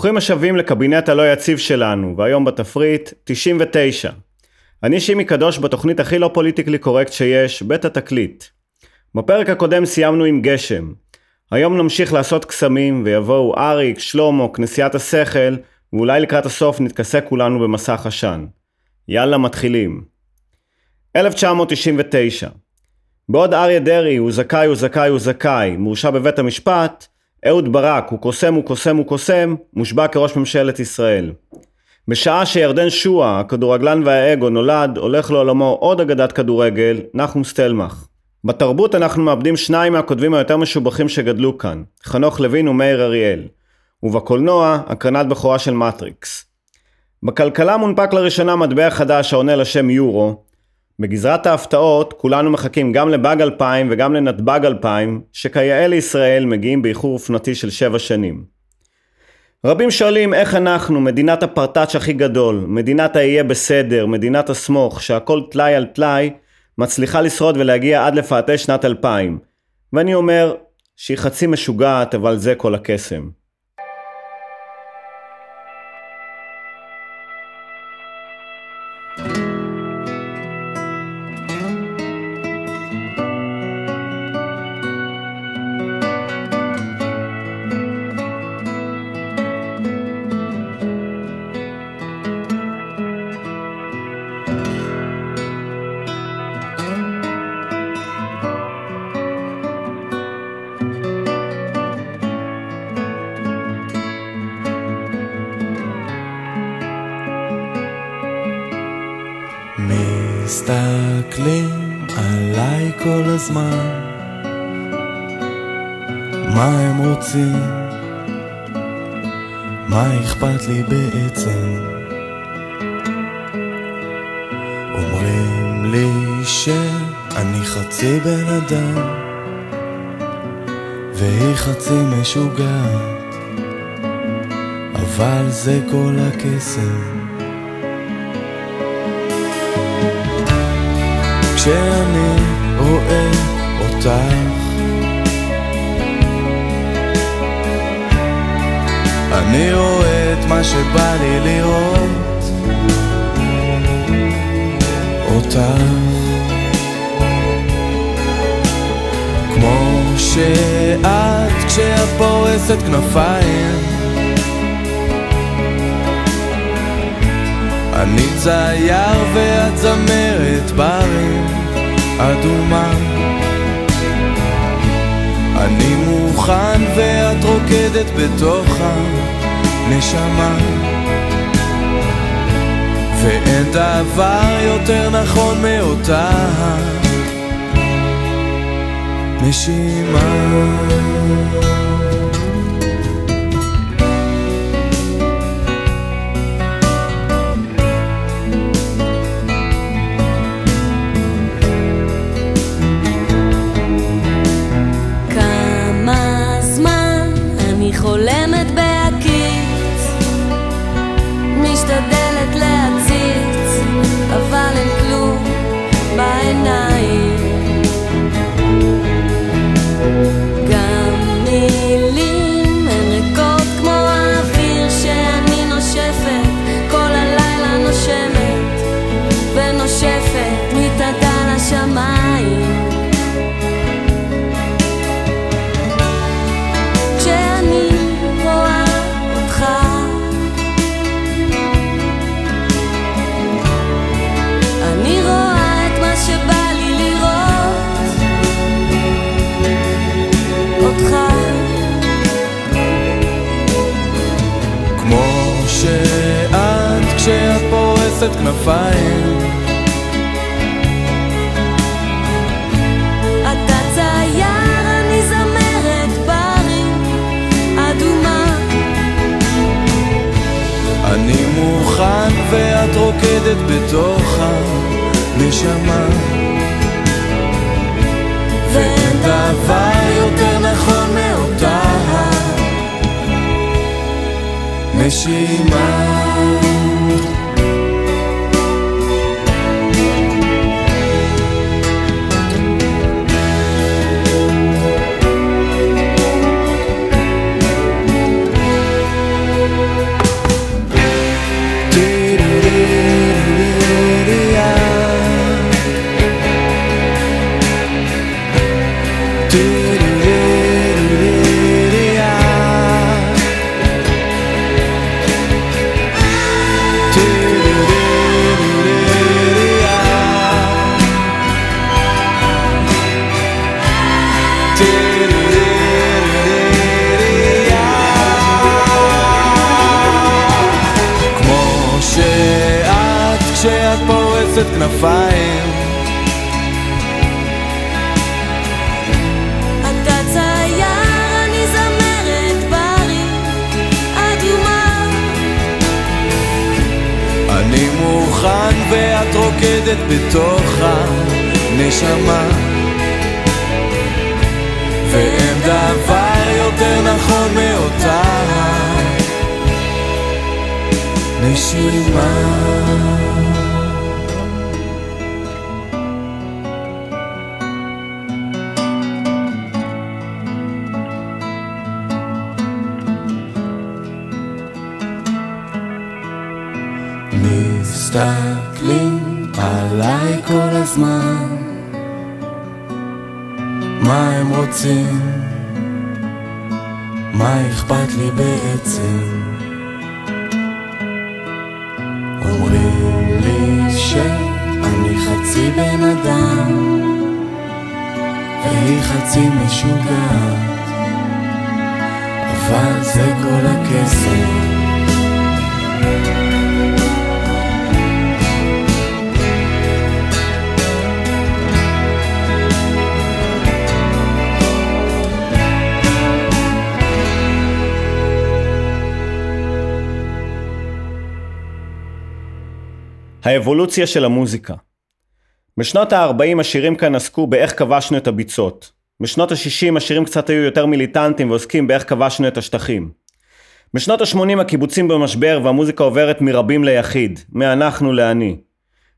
ברוכים השבים לקבינט הלא יציב שלנו, והיום בתפריט 99. אני שימי קדוש בתוכנית הכי לא פוליטיקלי קורקט שיש, בית התקליט. בפרק הקודם סיימנו עם גשם. היום נמשיך לעשות קסמים, ויבואו אריק, שלמה, כנסיית השכל, ואולי לקראת הסוף נתכסה כולנו במסך עשן. יאללה, מתחילים. 1999 בעוד אריה דרעי הוא זכאי, הוא זכאי, הוא זכאי, מורשע בבית המשפט, אהוד ברק הוא קוסם, הוא קוסם, הוא קוסם, מושבע כראש ממשלת ישראל. בשעה שירדן שואה, הכדורגלן והאגו נולד, הולך לעולמו עוד אגדת כדורגל, נחום סטלמך. בתרבות אנחנו מאבדים שניים מהכותבים היותר משובחים שגדלו כאן, חנוך לוין ומאיר אריאל. ובקולנוע, הקרנת בכורה של מטריקס. בכלכלה מונפק לראשונה מטבע חדש העונה לשם יורו, בגזרת ההפתעות כולנו מחכים גם לבאג 2000 וגם לנתב"ג 2000 שכיאה לישראל מגיעים באיחור אופנתי של 7 שנים. רבים שואלים איך אנחנו, מדינת הפרטאץ' הכי גדול, מדינת היהיה בסדר, מדינת הסמוך, שהכל טלאי על טלאי, מצליחה לשרוד ולהגיע עד לפאתי שנת 2000. ואני אומר שהיא חצי משוגעת אבל זה כל הקסם. שבא לי לראות אותך כמו שאת כשאת פורסת כנפיים אני צייר ואת זמרת ברים אדומה. אני מוכן ואת רוקדת בתוך הנשמה ואין דבר יותר נכון מאותה נשימה פורסת פורסת כנפיים. אני מוכן ואת רוקדת בתוך הנשמה. ואין דבר יותר נכון מאותה נשימה הזמן מה הם רוצים? מה אכפת לי בעצם? אומרים לי שאני חצי בן אדם והיא חצי משוגעת אבל זה כל הקסם האבולוציה של המוזיקה בשנות ה-40 השירים כאן עסקו באיך כבשנו את הביצות. בשנות ה-60 השירים קצת היו יותר מיליטנטיים ועוסקים באיך כבשנו את השטחים. בשנות ה-80 הקיבוצים במשבר והמוזיקה עוברת מרבים ליחיד, מאנחנו לאני.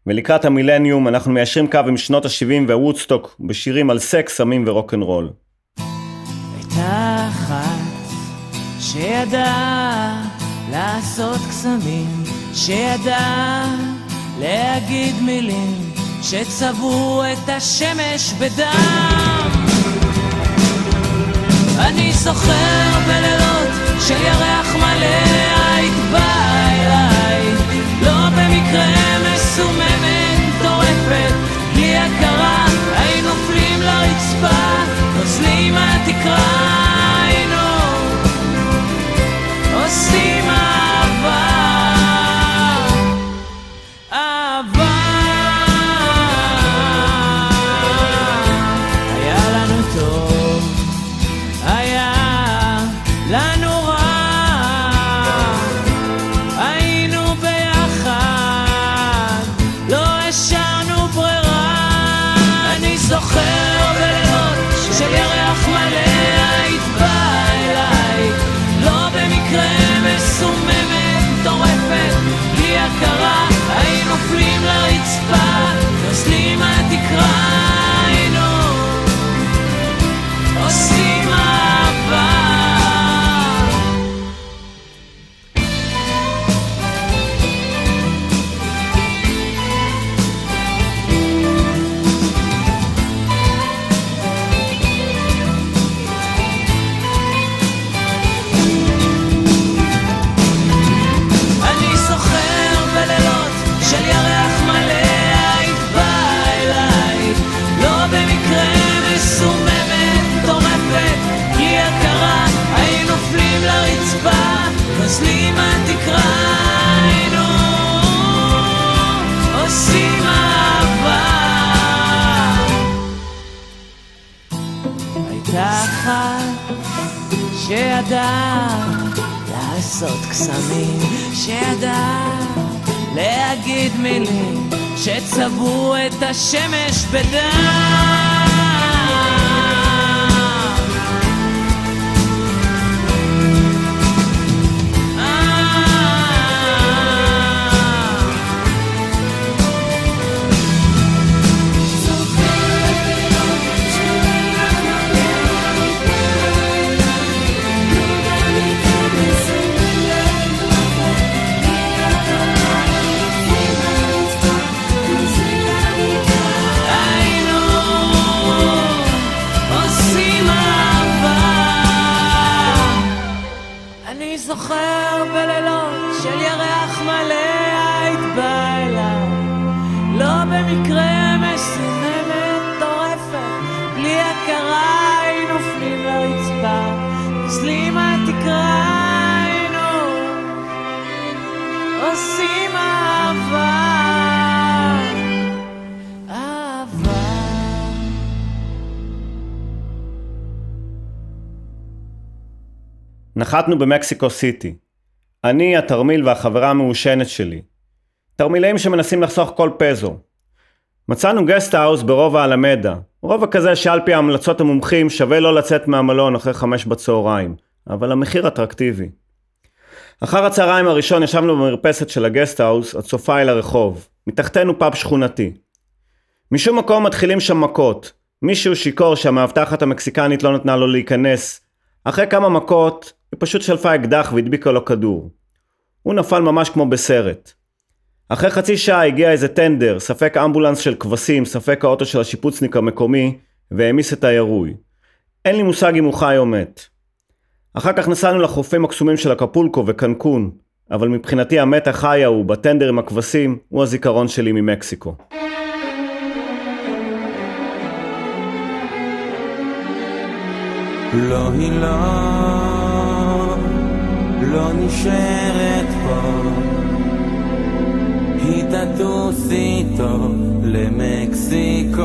ולקראת המילניום אנחנו מיישרים קו עם שנות ה-70 והוודסטוק בשירים על סקס, סמים ורוקנרול. הייתה אחת שידעה לעשות קסמים, שידעה להגיד מילים שצבעו את השמש בדם. אני זוכר בלילות של ירח מלא היית באה אליי, לא במקרה מסוממת, טורפת, בלי הכרה, היינו נופלים לרצפה, נוזלים מהתקרה, נחתנו במקסיקו סיטי. אני, התרמיל והחברה המעושנת שלי. תרמילאים שמנסים לחסוך כל פזו. מצאנו guest house ברובע אלמדה, רובע כזה שעל פי המלצות המומחים שווה לא לצאת מהמלון אחרי חמש בצהריים, אבל המחיר אטרקטיבי. אחר הצהריים הראשון ישבנו במרפסת של ה guest house, הצופה אל הרחוב. מתחתנו פאב שכונתי. משום מקום מתחילים שם מכות. מישהו שיכור שהמאבטחת המקסיקנית לא נתנה לו להיכנס. אחרי כמה מכות, היא פשוט שלפה אקדח והדביקה לו כדור. הוא נפל ממש כמו בסרט. אחרי חצי שעה הגיע איזה טנדר, ספק אמבולנס של כבשים, ספק האוטו של השיפוצניק המקומי, והעמיס את הירוי. אין לי מושג אם הוא חי או מת. אחר כך נסענו לחופים הקסומים של אקפולקו וקנקון, אבל מבחינתי המת החי ההוא, בטנדר עם הכבשים, הוא הזיכרון שלי ממקסיקו. לא, לא, לא נשארת פה. היא תטוס איתו למקסיקו.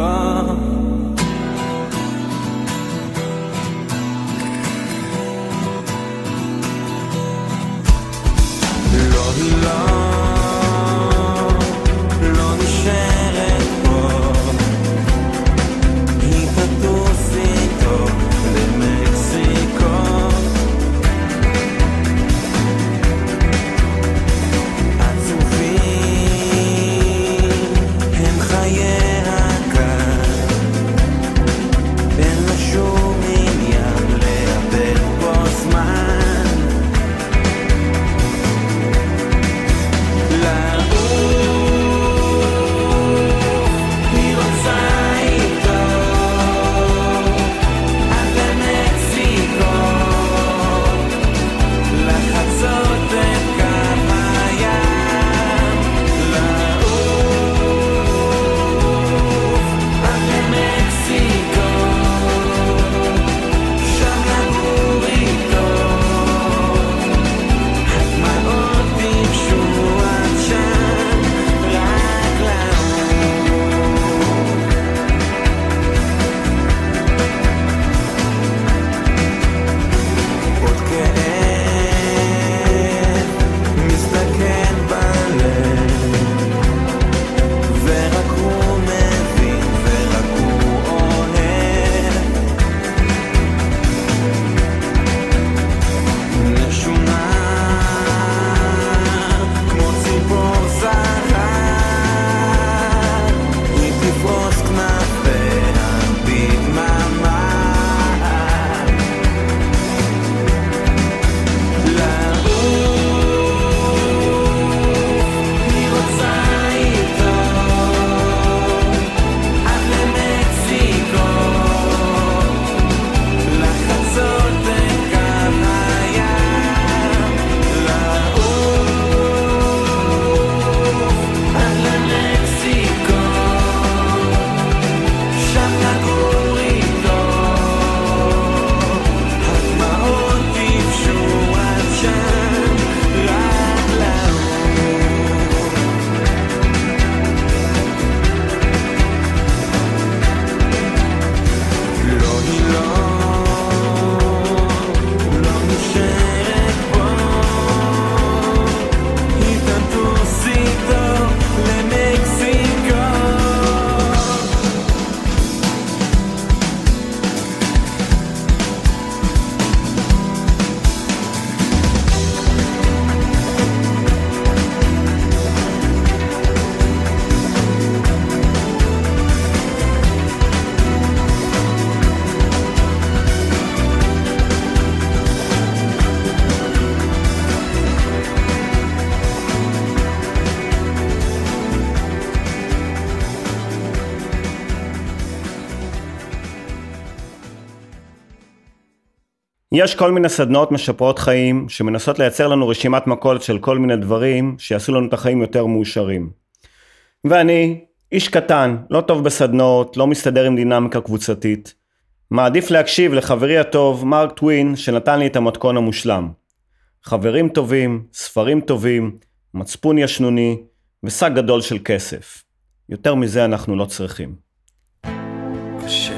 לא, לא יש כל מיני סדנאות משפרות חיים שמנסות לייצר לנו רשימת מכולת של כל מיני דברים שיעשו לנו את החיים יותר מאושרים. ואני, איש קטן, לא טוב בסדנאות, לא מסתדר עם דינמיקה קבוצתית. מעדיף להקשיב לחברי הטוב, מרק טווין, שנתן לי את המתכון המושלם. חברים טובים, ספרים טובים, מצפון ישנוני ושק גדול של כסף. יותר מזה אנחנו לא צריכים. קשה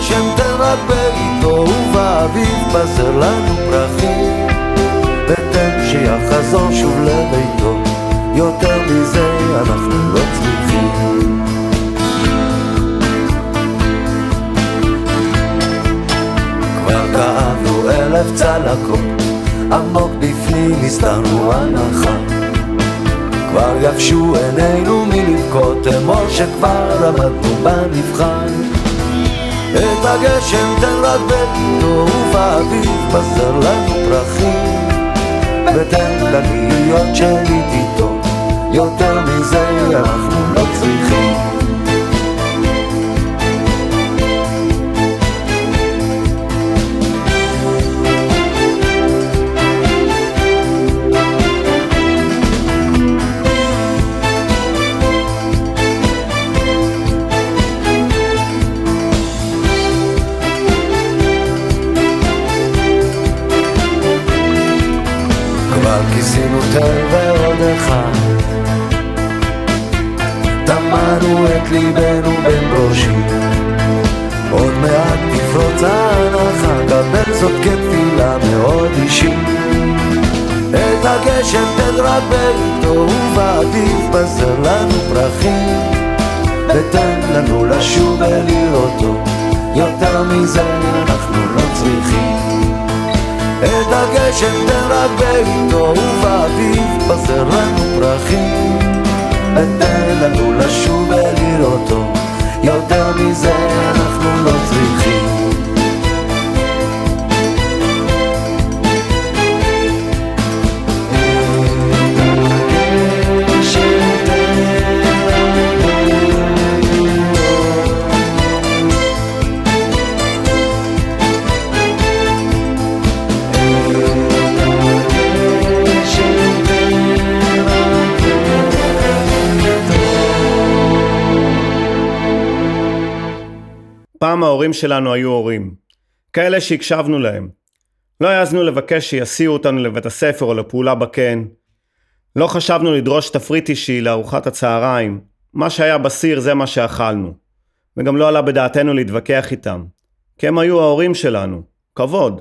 הגשם תן רק בעיתו, ובאביב בזר לנו פרחים. ותן שיחזור שוב לביתו, יותר מזה אנחנו לא צריכים. כבר כאבנו אלף צלקות, עמוק בפנים הסתרנו הנחה. כבר יבשו עינינו מלבכות, אמור שכבר עמדנו במבחן. את הגשם תן רק בעיתו, ובאביב בזר לנו פרחים. ותן לה להיות שנית איתו, יותר מזה אנחנו בעיתו ובאביב בזר לנו פרחים. ותן לנו לשוב ולראותו יותר מזה אנחנו לא צריכים. את הגשם תן רק בעיתו ובאביב בזר לנו פרחים. ותן לנו לשוב ולראותו יותר מזה אנחנו לא פעם ההורים שלנו היו הורים. כאלה שהקשבנו להם. לא העזנו לבקש שיסיעו אותנו לבית הספר או לפעולה בקן. לא חשבנו לדרוש תפריט אישי לארוחת הצהריים. מה שהיה בסיר זה מה שאכלנו. וגם לא עלה בדעתנו להתווכח איתם. כי הם היו ההורים שלנו. כבוד.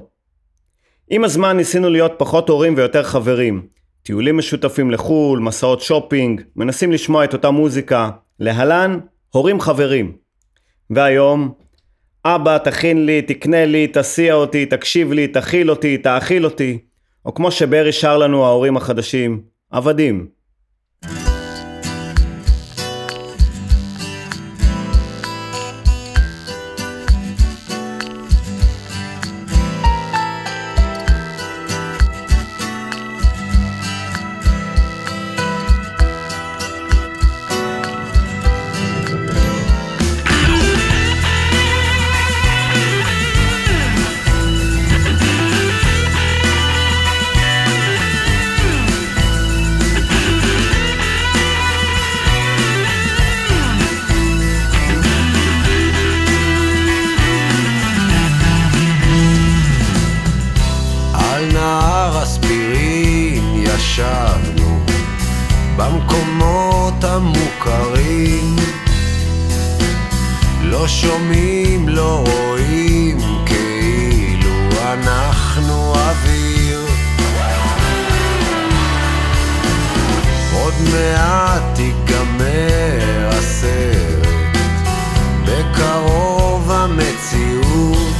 עם הזמן ניסינו להיות פחות הורים ויותר חברים. טיולים משותפים לחו"ל, מסעות שופינג, מנסים לשמוע את אותה מוזיקה. להלן, הורים חברים. והיום, אבא, תכין לי, תקנה לי, תסיע אותי, תקשיב לי, תכיל אותי, תאכיל אותי. או כמו שברי שר לנו ההורים החדשים, עבדים. עוד מעט ייגמר הסרט. בקרוב המציאות.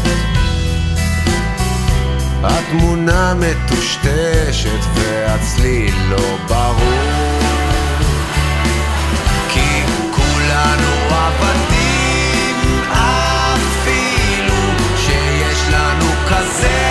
התמונה מטושטשת והצליל לא ברור. כי כולנו עבדים אפילו שיש לנו כזה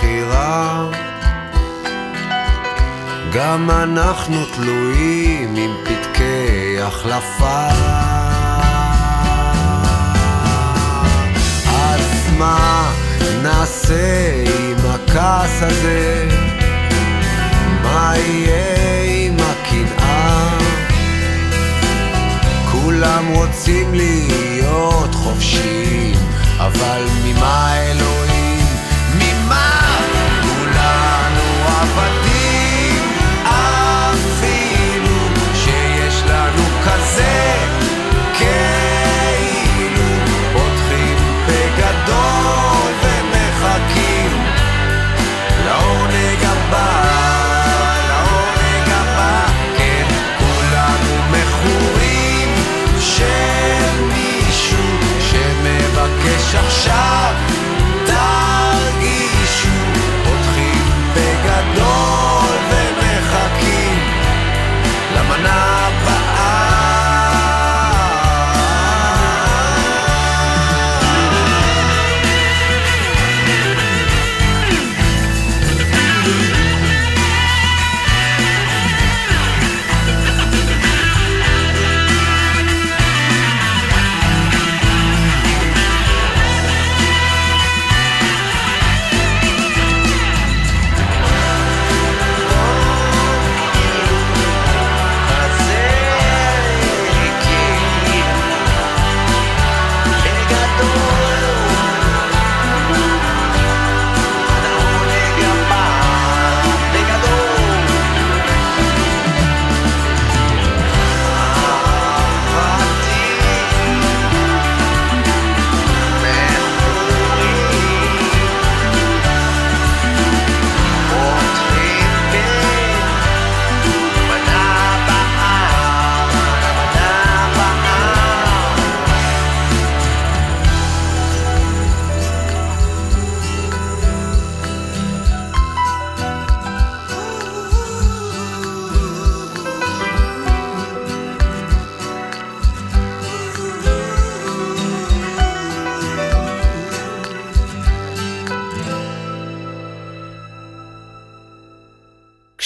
בחירה. גם אנחנו תלויים עם פתקי החלפה. אז מה נעשה עם הכעס הזה? מה יהיה עם הקנאה? כולם רוצים להיות חופשיים, אבל ממה אלוהים? עבדים, אפילו שיש לנו כזה כאילו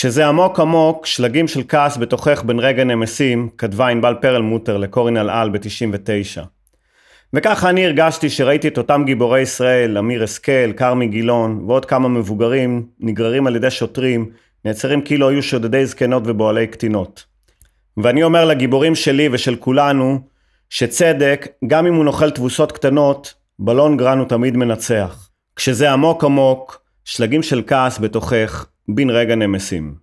כשזה עמוק עמוק, שלגים של כעס בתוכך בין רגע נמסים, כתבה ענבל פרלמוטר לקורין אלעל ב-99. וככה אני הרגשתי שראיתי את אותם גיבורי ישראל, אמיר השכל, כרמי גילון ועוד כמה מבוגרים, נגררים על ידי שוטרים, נעצרים כאילו היו שודדי זקנות ובועלי קטינות. ואני אומר לגיבורים שלי ושל כולנו, שצדק, גם אם הוא נוחל תבוסות קטנות, בלונגרן הוא תמיד מנצח. כשזה עמוק עמוק, שלגים של כעס בתוכך, בן רגע נמסים.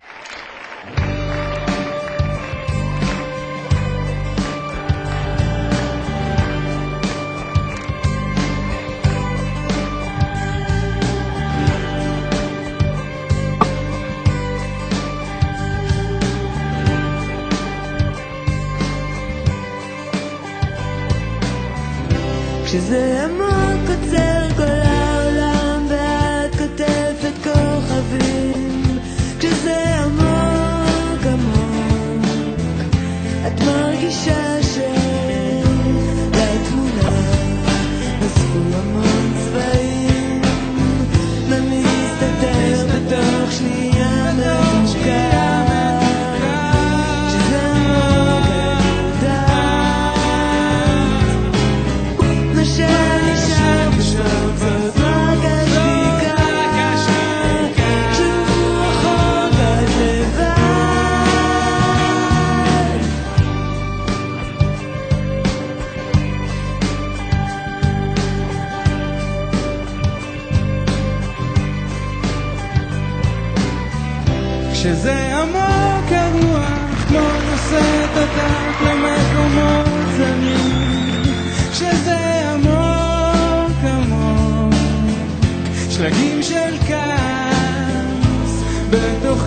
שלגים של כעס בתוכך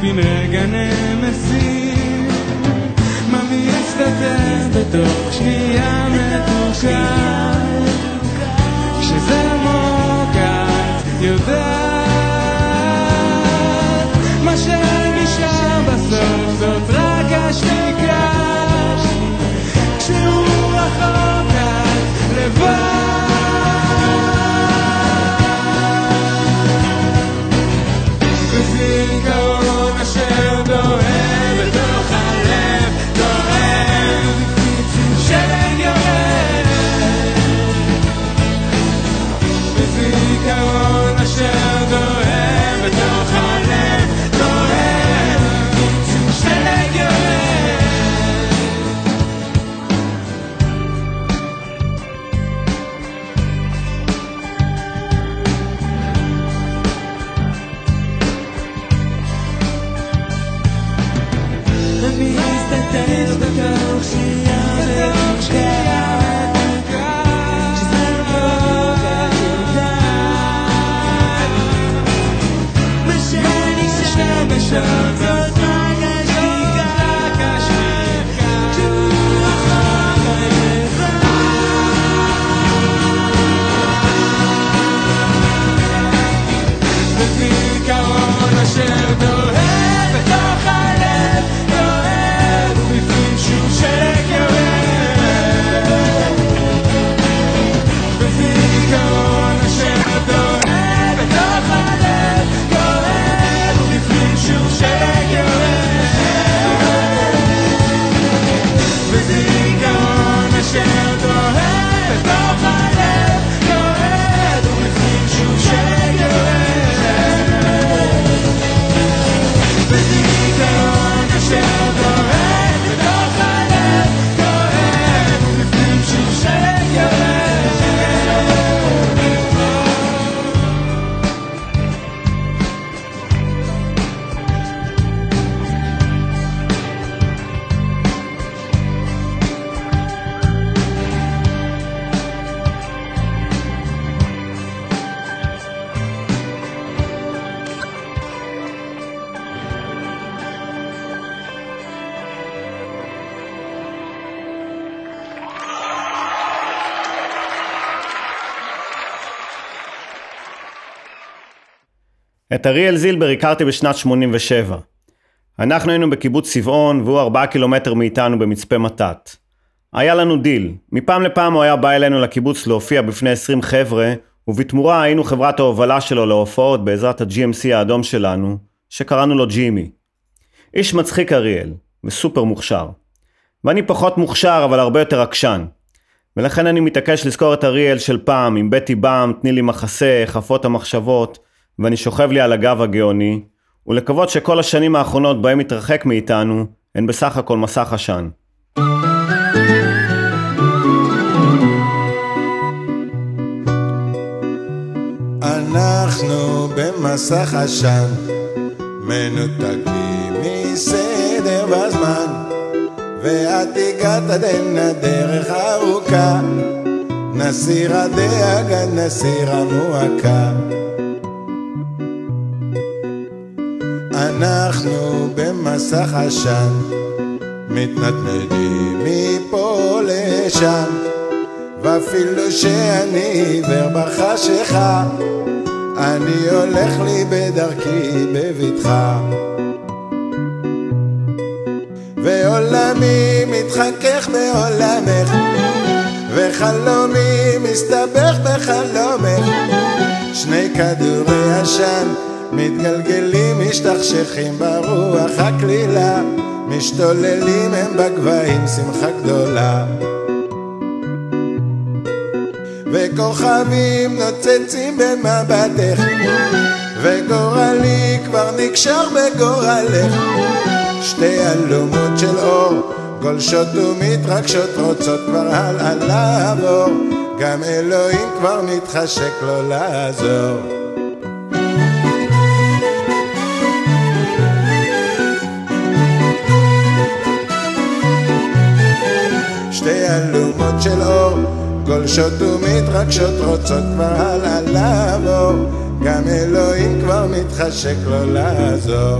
בן רגע נמסים מה מסתתר בתוך שנייה מתוקה כשזה עמוק את יודעת. מה שנשאר בסוף זאת רק השתיקה. כשהוא רחוק את לבד את אריאל זילבר הכרתי בשנת 87. אנחנו היינו בקיבוץ צבעון והוא ארבעה קילומטר מאיתנו במצפה מתת. היה לנו דיל, מפעם לפעם הוא היה בא אלינו לקיבוץ להופיע בפני 20 חבר'ה, ובתמורה היינו חברת ההובלה שלו להופעות בעזרת ה-GMC האדום שלנו, שקראנו לו ג'ימי. איש מצחיק אריאל, וסופר מוכשר. ואני פחות מוכשר אבל הרבה יותר עקשן. ולכן אני מתעקש לזכור את אריאל של פעם, עם בטי באם, תני לי מחסה, חפות המחשבות, ואני שוכב לי על הגב הגאוני, ולקוות שכל השנים האחרונות בהם התרחק מאיתנו, הן בסך הכל מסך עשן. אנחנו במסך עשן, מנותקים מסדר והזמן, ואת הגעת עדן הדרך ארוכה, נסיר הדאגה, נסיר המועקה. אנחנו במסך עשן, מתנדנדים מפה לשם, ואפילו שאני עיוור בחשיכה, אני הולך לי בדרכי בבטחה. ועולמי מתחכך בעולמך, וחלומי מסתבך בחלומך. שני כדורי עשן מתגלגלים, משתכשכים ברוח הקלילה, משתוללים הם בגבהים, שמחה גדולה. וכוכבים נוצצים במבטך, וגורלי כבר נקשר בגורלך. שתי אלומות של אור, גולשות ומתרגשות, רוצות כבר הלאה לעבור, גם אלוהים כבר מתחשק לו לעזור. אלומות של אור, גולשות ומתרגשות, רוצות כבר הלאה לעבור, גם אלוהים כבר מתחשק לו לעזור.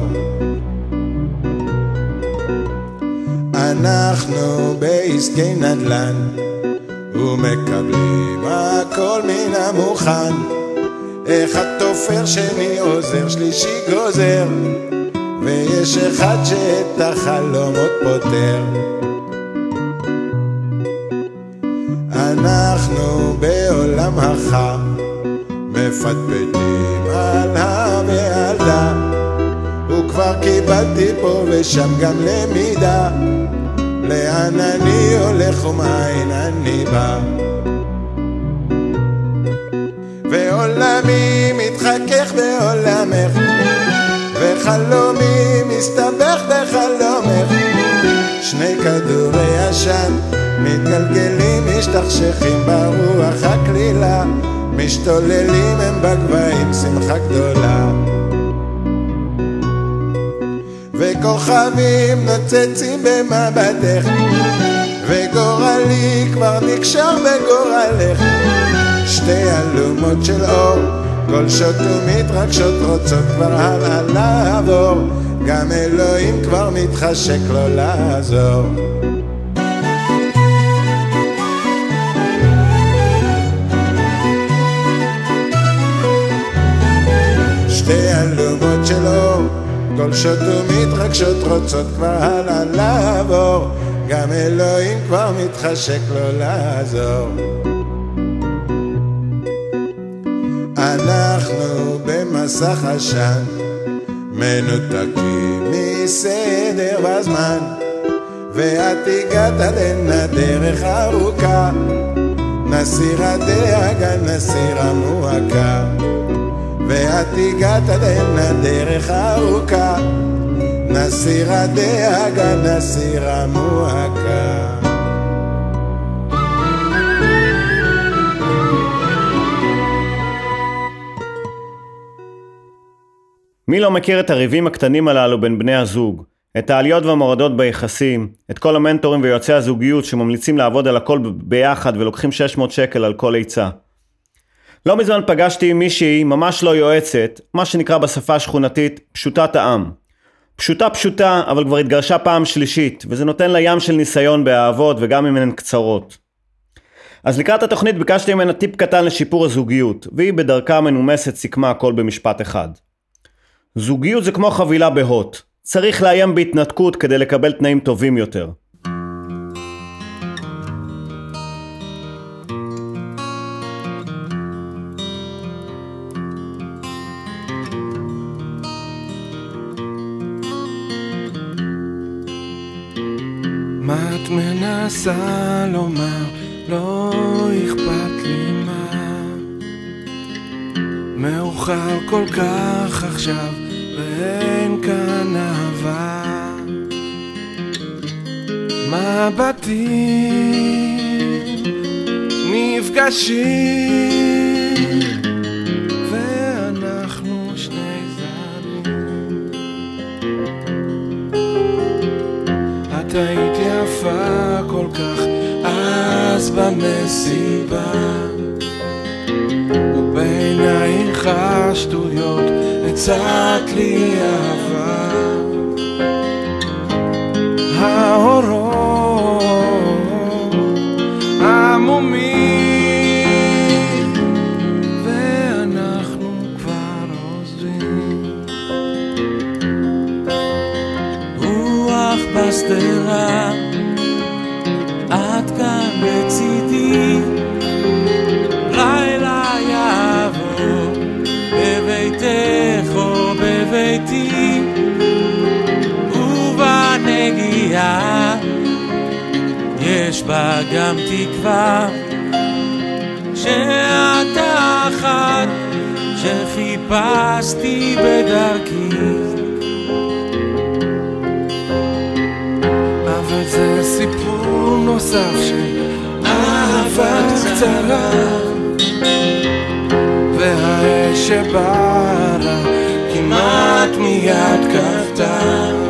אנחנו בעסקי נדל"ן, ומקבלים הכל מן המוכן. אחד תופר, שני עוזר, שלישי גוזר, ויש אחד שאת החלומות פותר. אנחנו בעולם החם, מפטפטים על המעלדה, וכבר קיבלתי פה ושם גם למידה, לאן אני הולך ומאין אני בא. ועולמי מתחכך בעולמך, וחלומי מסתבך בחלומך. שני כדורי עשן משתכשכים ברוח הקלילה, משתוללים הם בגבהים, שמחה גדולה. וכוכבים נוצצים במבטך, וגורלי כבר נקשר בגורלך. שתי אלומות של אור, גולשות ומתרגשות, רוצות כבר הלאה לעבור, גם אלוהים כבר מתחשק לו לעזור. אור, גולשות ומתרגשות, רוצות כבר הלאה לעבור, גם אלוהים כבר מתחשק לו לעזור. אנחנו במסך עשן, מנותקים מסדר בזמן, ואת הגעת עד הנה דרך ארוכה, נסיר הדאגה, נסיר המועקה. ואת הגעת הנה דרך ארוכה, נסיר הדאגה, נסיר המועקה. מי לא מכיר את הריבים הקטנים הללו בין בני הזוג? את העליות והמורדות ביחסים, את כל המנטורים ויועצי הזוגיות שממליצים לעבוד על הכל ביחד ולוקחים 600 שקל על כל עצה. לא מזמן פגשתי עם מישהי ממש לא יועצת, מה שנקרא בשפה השכונתית פשוטת העם. פשוטה פשוטה, אבל כבר התגרשה פעם שלישית, וזה נותן לה ים של ניסיון באהבות וגם אם הן קצרות. אז לקראת התוכנית ביקשתי ממנה טיפ קטן לשיפור הזוגיות, והיא בדרכה המנומסת סיכמה הכל במשפט אחד. זוגיות זה כמו חבילה בהוט. צריך לאיים בהתנתקות כדי לקבל תנאים טובים יותר. מנסה לומר? לא אכפת לי מה. מאוחר כל כך עכשיו, ואין כאן אהבה. מבטים נפגשים, ואנחנו שני זרים. את היית יפה אז במסיבה ובעינייך השטויות הצעת לי אהבה. האורות בה גם תקווה, שאת האחת שחיפשתי בדרכי. אבל זה סיפור נוסף של אהבה קצרה והאש שבערה כמעט מיד כבתה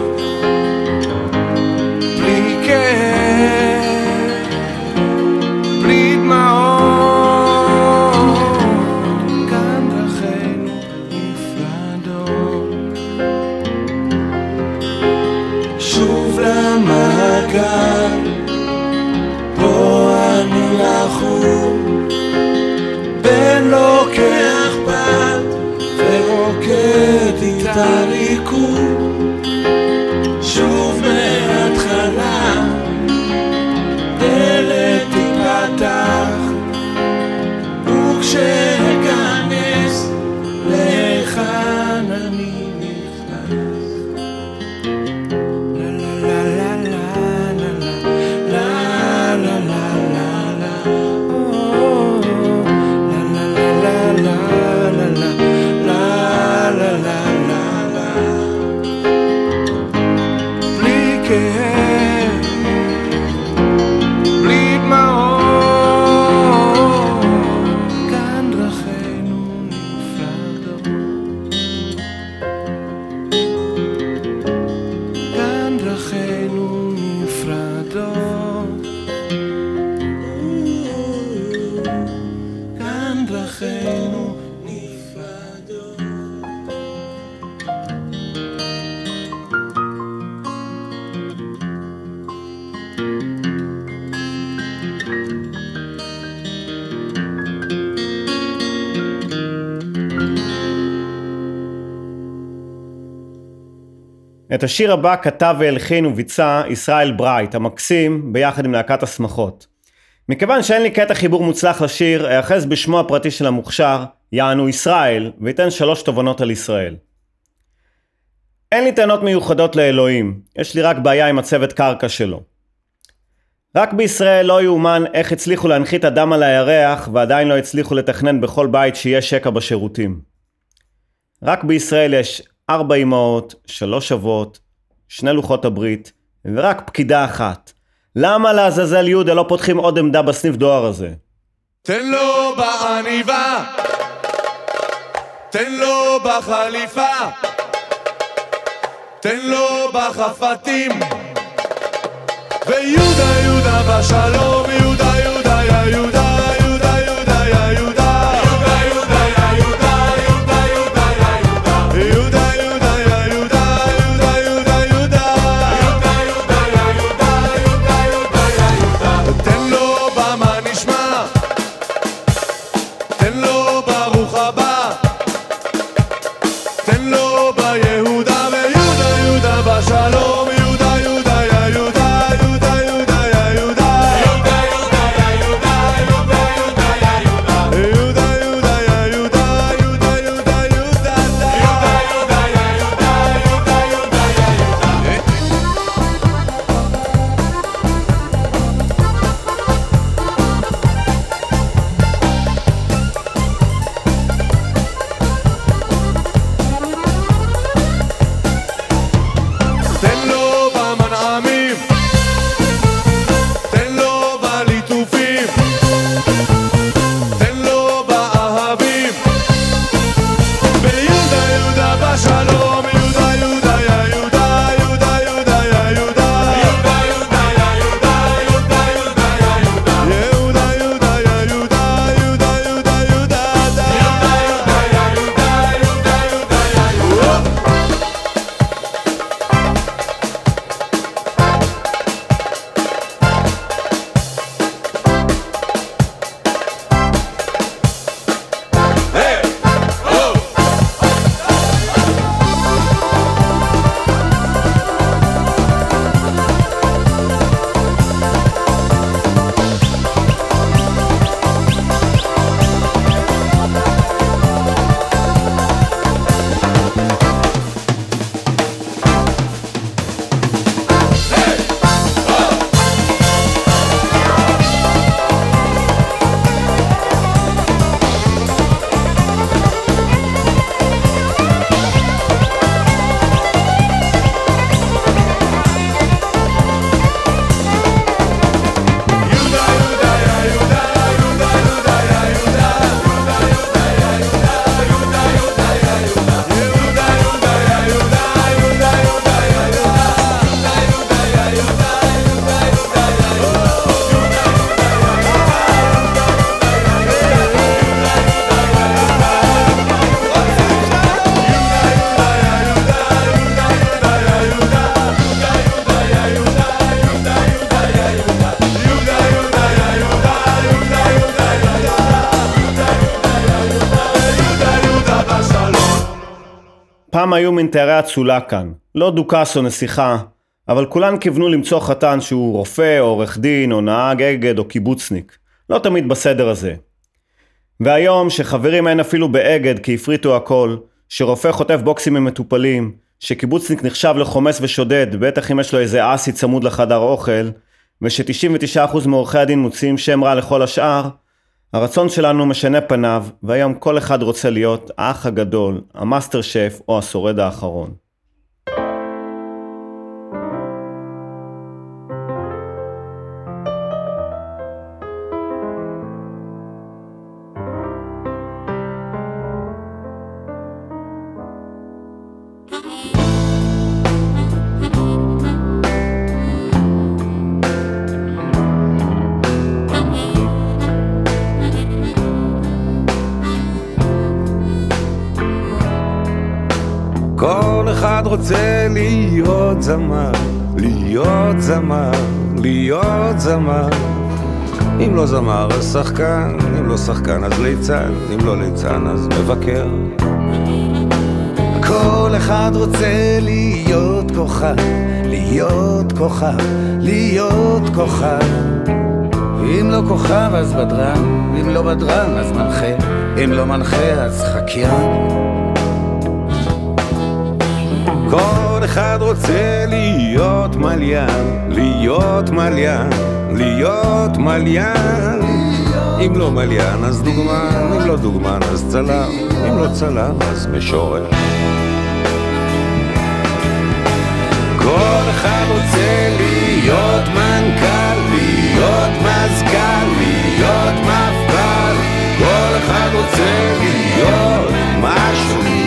את השיר הבא כתב והלחין וביצע ישראל ברייט המקסים ביחד עם להקת השמחות. מכיוון שאין לי קטע חיבור מוצלח לשיר, אאחז בשמו הפרטי של המוכשר, יענו ישראל, ואתן שלוש תובנות על ישראל. אין לי טענות מיוחדות לאלוהים, יש לי רק בעיה עם הצוות קרקע שלו. רק בישראל לא יאומן איך הצליחו להנחית אדם על הירח ועדיין לא הצליחו לתכנן בכל בית שיהיה שקע בשירותים. רק בישראל יש ארבע אמהות, שלוש אבות, שני לוחות הברית, ורק פקידה אחת. למה לעזאזל יהודה לא פותחים עוד עמדה בסניף דואר הזה? תן לו בעניבה, תן לו בחליפה, תן לו בחפתים, ויהודה יהודה בשלום, היו מן תיירי אצולה כאן, לא דוכס או נסיכה, אבל כולן כיוונו למצוא חתן שהוא רופא, או עורך דין, או נהג אגד, או קיבוצניק. לא תמיד בסדר הזה. והיום, שחברים אין אפילו באגד כי הפריטו הכל, שרופא חוטף בוקסים ממטופלים, שקיבוצניק נחשב לחומס ושודד, בטח אם יש לו איזה אסי צמוד לחדר אוכל, וש-99% מעורכי הדין מוציאים שם רע לכל השאר, הרצון שלנו משנה פניו, והיום כל אחד רוצה להיות האח הגדול, המאסטר שף או השורד האחרון. רוצה להיות זמר, להיות זמר, להיות זמר. אם לא זמר אז שחקן, אם לא שחקן אז ליצן, אם לא ליצן אז מבקר. כל אחד רוצה להיות כוכב, להיות כוכב, להיות כוכב. אם לא כוכב אז בדרן, אם לא בדרן אז מנחה, אם לא מנחה אז חקיין. כל אחד רוצה להיות מליין, להיות מליין, להיות מליין. אם לא מליין אז דוגמן, אם לא דוגמן אז צלם, אם לא צלם אז משורר. כל אחד רוצה להיות מנכ"ל, להיות מזכ"ל, להיות מפכ"ל. כל אחד רוצה להיות משהו,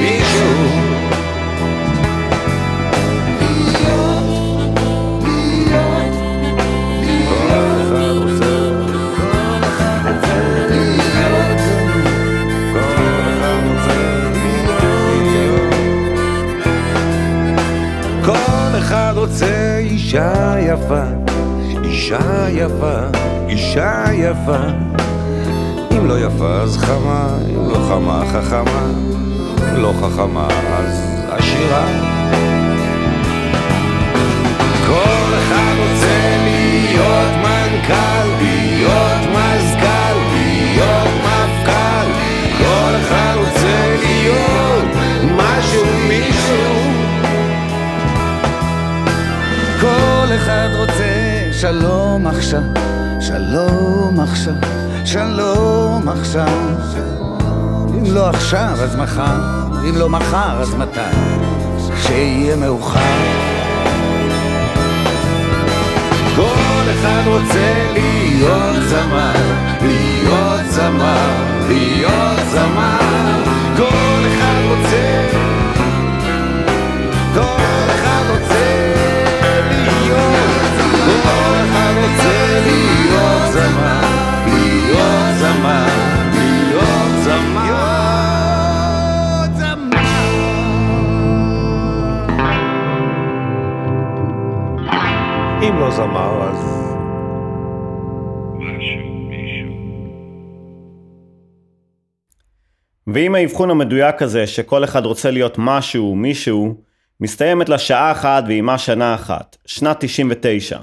רוצה אישה יפה, אישה יפה, אישה יפה. אם לא יפה אז חמה, אם לא חמה חכמה, אם לא חכמה אז עשירה. כל אחד רוצה להיות מנכ"ל, שלום עכשיו, שלום עכשיו, שלום עכשיו. אם לא עכשיו אז מחר, אם לא מחר אז מתי? כשיהיה מאוחר. כל אחד רוצה להיות זמר, להיות זמר, להיות זמר. כל אחד רוצה, כל אחד רוצה להיות זמר, להיות זמר, להיות זמר. אם לא זמר אז... ואם האבחון המדויק הזה, שכל אחד רוצה להיות משהו, מישהו, מסתיימת לה שעה אחת ועימה שנה אחת, שנת 99.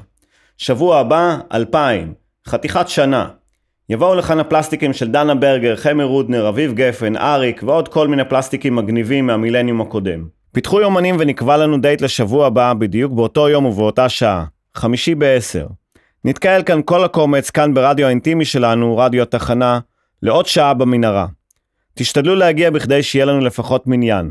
שבוע הבא, 2000, חתיכת שנה. יבואו לכאן הפלסטיקים של דנה ברגר, חמר רודנר, אביב גפן, אריק ועוד כל מיני פלסטיקים מגניבים מהמילניום הקודם. פיתחו יומנים ונקבע לנו דייט לשבוע הבא בדיוק באותו יום ובאותה שעה, חמישי בעשר. נתקהל כאן כל הקומץ, כאן ברדיו האינטימי שלנו, רדיו התחנה, לעוד שעה במנהרה. תשתדלו להגיע בכדי שיהיה לנו לפחות מניין.